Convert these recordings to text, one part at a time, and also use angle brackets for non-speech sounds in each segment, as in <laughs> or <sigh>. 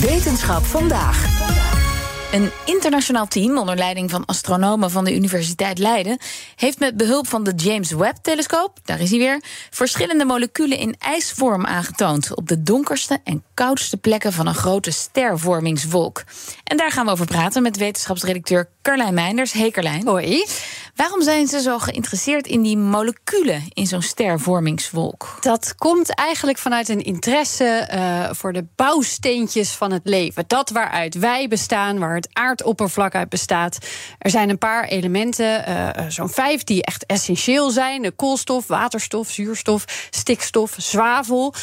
Wetenschap vandaag. Een internationaal team onder leiding van astronomen van de Universiteit Leiden heeft met behulp van de James Webb-telescoop, daar is hij weer, verschillende moleculen in ijsvorm aangetoond op de donkerste en koudste plekken van een grote stervormingswolk. En daar gaan we over praten met wetenschapsredacteur Carlijn Meinders. Hey Carlijn. Hoi. Waarom zijn ze zo geïnteresseerd in die moleculen in zo'n stervormingswolk? Dat komt eigenlijk vanuit een interesse uh, voor de bouwsteentjes van het leven. Dat waaruit wij bestaan, waar het aardoppervlak uit bestaat. Er zijn een paar elementen, uh, zo'n vijf, die echt essentieel zijn: koolstof, waterstof, zuurstof, stikstof, zwavel.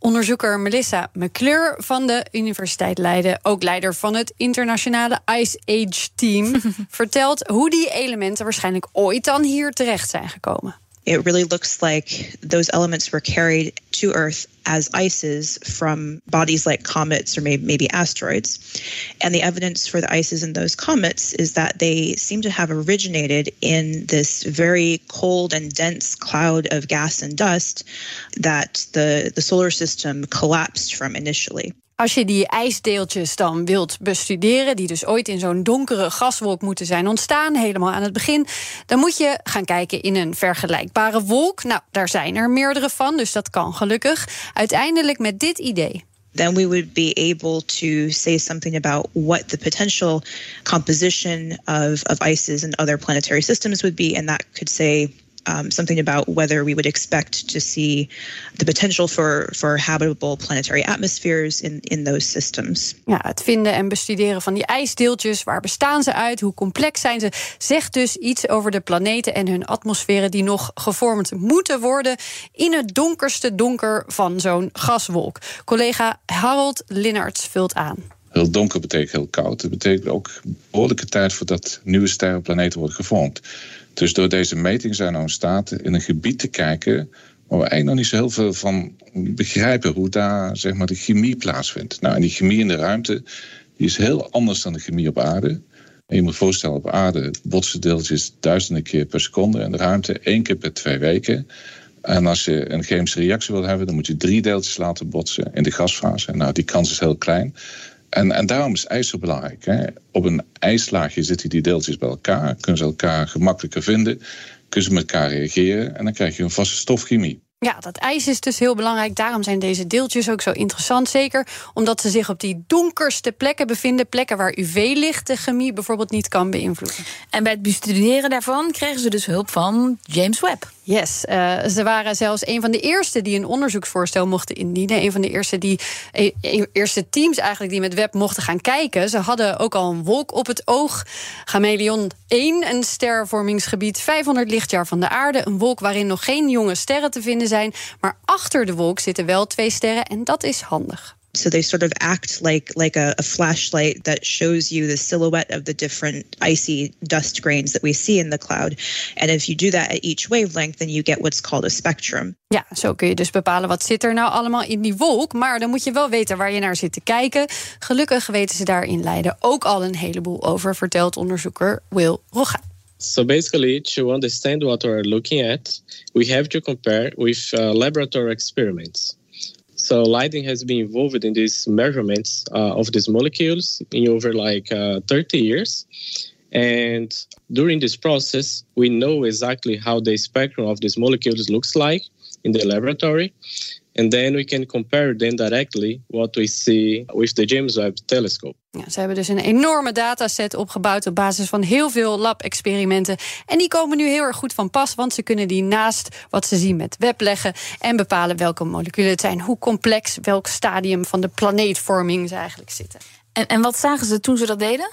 Onderzoeker Melissa McClure van de Universiteit Leiden, ook leider van het internationale Ice Age Team, <laughs> vertelt hoe die elementen waarschijnlijk ooit dan hier terecht zijn gekomen. it really looks like those elements were carried to Earth as ices from bodies like comets or maybe, maybe asteroids. And the evidence for the ices in those comets is that they seem to have originated in this very cold and dense cloud of gas and dust that the, the solar system collapsed from initially. Als je die ijsdeeltjes dan wilt bestuderen, die dus ooit in zo'n donkere gaswolk moeten zijn ontstaan, helemaal aan het begin, dan moet je gaan kijken in een vergelijkbare wolk. Nou, daar zijn er meerdere van, dus dat kan gelukkig. Uiteindelijk met dit idee. then we would be able to say something about what the potential composition of, of ices and other planetary systems would be. And that could say um, something about whether we would expect to see the potential for, for habitable planetary atmospheres in, in those systems. Ja, het vinden en bestuderen van die ijsdeeltjes, waar bestaan ze uit, hoe complex zijn ze, zegt dus iets over de planeten en hun atmosferen die nog gevormd moeten worden in het donkerste donker van zo'n gaswolk. Collega Harold Linnarts vult aan. Heel donker betekent heel koud. Het betekent ook behoorlijke tijd voordat nieuwe sterrenplaneten worden gevormd. Dus door deze meting zijn we in staat in een gebied te kijken waar we eigenlijk nog niet zo heel veel van begrijpen hoe daar zeg maar, de chemie plaatsvindt. Nou, en die chemie in de ruimte die is heel anders dan de chemie op aarde. Je moet voorstellen, op aarde botsen deeltjes duizenden keer per seconde. En de ruimte één keer per twee weken. En als je een chemische reactie wil hebben, dan moet je drie deeltjes laten botsen in de gasfase. Nou, die kans is heel klein. En, en daarom is ijs zo belangrijk. Hè? Op een ijslaagje zitten die deeltjes bij elkaar, kunnen ze elkaar gemakkelijker vinden, kunnen ze met elkaar reageren en dan krijg je een vaste stofchemie. Ja, dat ijs is dus heel belangrijk. Daarom zijn deze deeltjes ook zo interessant. Zeker omdat ze zich op die donkerste plekken bevinden. Plekken waar UV-licht de chemie bijvoorbeeld niet kan beïnvloeden. En bij het bestuderen daarvan kregen ze dus hulp van James Webb. Yes, uh, ze waren zelfs een van de eerste die een onderzoeksvoorstel mochten indienen. Een van de eerste, die, e, e, eerste teams eigenlijk die met Webb mochten gaan kijken. Ze hadden ook al een wolk op het oog. Chameleon 1, een stervormingsgebied 500 lichtjaar van de aarde. Een wolk waarin nog geen jonge sterren te vinden zijn. Maar achter de wolk zitten wel twee sterren en dat is handig. So they sort of act like like a, a, flashlight that shows you the silhouette of the different icy dust grains that we see in the cloud. And if you do that at each wavelength, then you get what's called a spectrum. Ja, zo kun je dus bepalen wat zit er nou allemaal in die wolk. Maar dan moet je wel weten waar je naar zit te kijken. Gelukkig weten ze daar in Leiden ook al een heleboel over, vertelt onderzoeker Will Rogga. So basically, to understand what we're looking at, we have to compare with uh, laboratory experiments. So lighting has been involved in these measurements uh, of these molecules in over like uh, 30 years. And during this process, we know exactly how the spectrum of these molecules looks like in the laboratory. And then we can compare them directly what we see with the James Webb telescope. Ja, ze hebben dus een enorme dataset opgebouwd op basis van heel veel lab-experimenten. En die komen nu heel erg goed van pas, want ze kunnen die naast wat ze zien met Webb leggen en bepalen welke moleculen het zijn, hoe complex, welk stadium van de planeetvorming ze eigenlijk zitten. En, en wat zagen ze toen ze dat deden?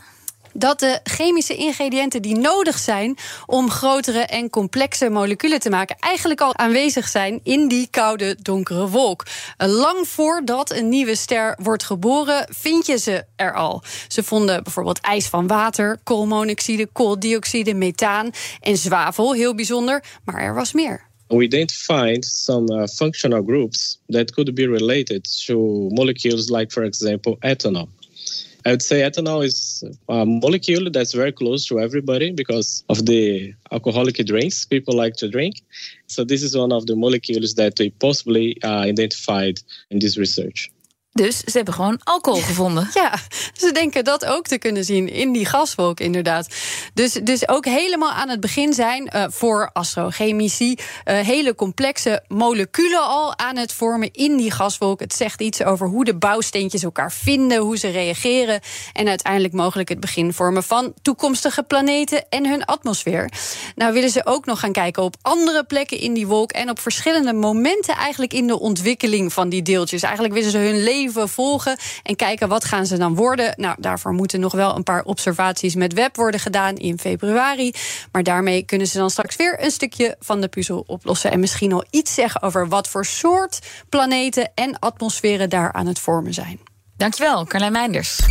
Dat de chemische ingrediënten die nodig zijn om grotere en complexe moleculen te maken, eigenlijk al aanwezig zijn in die koude, donkere wolk. Lang voordat een nieuwe ster wordt geboren, vind je ze er al. Ze vonden bijvoorbeeld ijs van water, koolmonoxide, kooldioxide, methaan en zwavel, heel bijzonder, maar er was meer. we identified some uh, functional groups that could be related to molecules like, for example, ethanol. I would say ethanol is a molecule that's very close to everybody because of the alcoholic drinks people like to drink. So this is one of the molecules that we possibly uh, identified in this research. Dus ze hebben gewoon alcohol <laughs> gevonden. Ja, ze denken dat ook te kunnen zien in die gaswolk, inderdaad. Dus, dus ook helemaal aan het begin zijn uh, voor astrochemici uh, hele complexe moleculen al aan het vormen in die gaswolk. Het zegt iets over hoe de bouwsteentjes elkaar vinden, hoe ze reageren. En uiteindelijk mogelijk het begin vormen van toekomstige planeten en hun atmosfeer. Nou willen ze ook nog gaan kijken op andere plekken in die wolk en op verschillende momenten eigenlijk in de ontwikkeling van die deeltjes. Eigenlijk willen ze hun leven volgen en kijken wat gaan ze dan worden. Nou, daarvoor moeten nog wel een paar observaties met web worden gedaan in februari. Maar daarmee kunnen ze dan straks weer een stukje van de puzzel oplossen. En misschien al iets zeggen over wat voor soort planeten en atmosferen daar aan het vormen zijn. Dankjewel, Carlijn Meinders.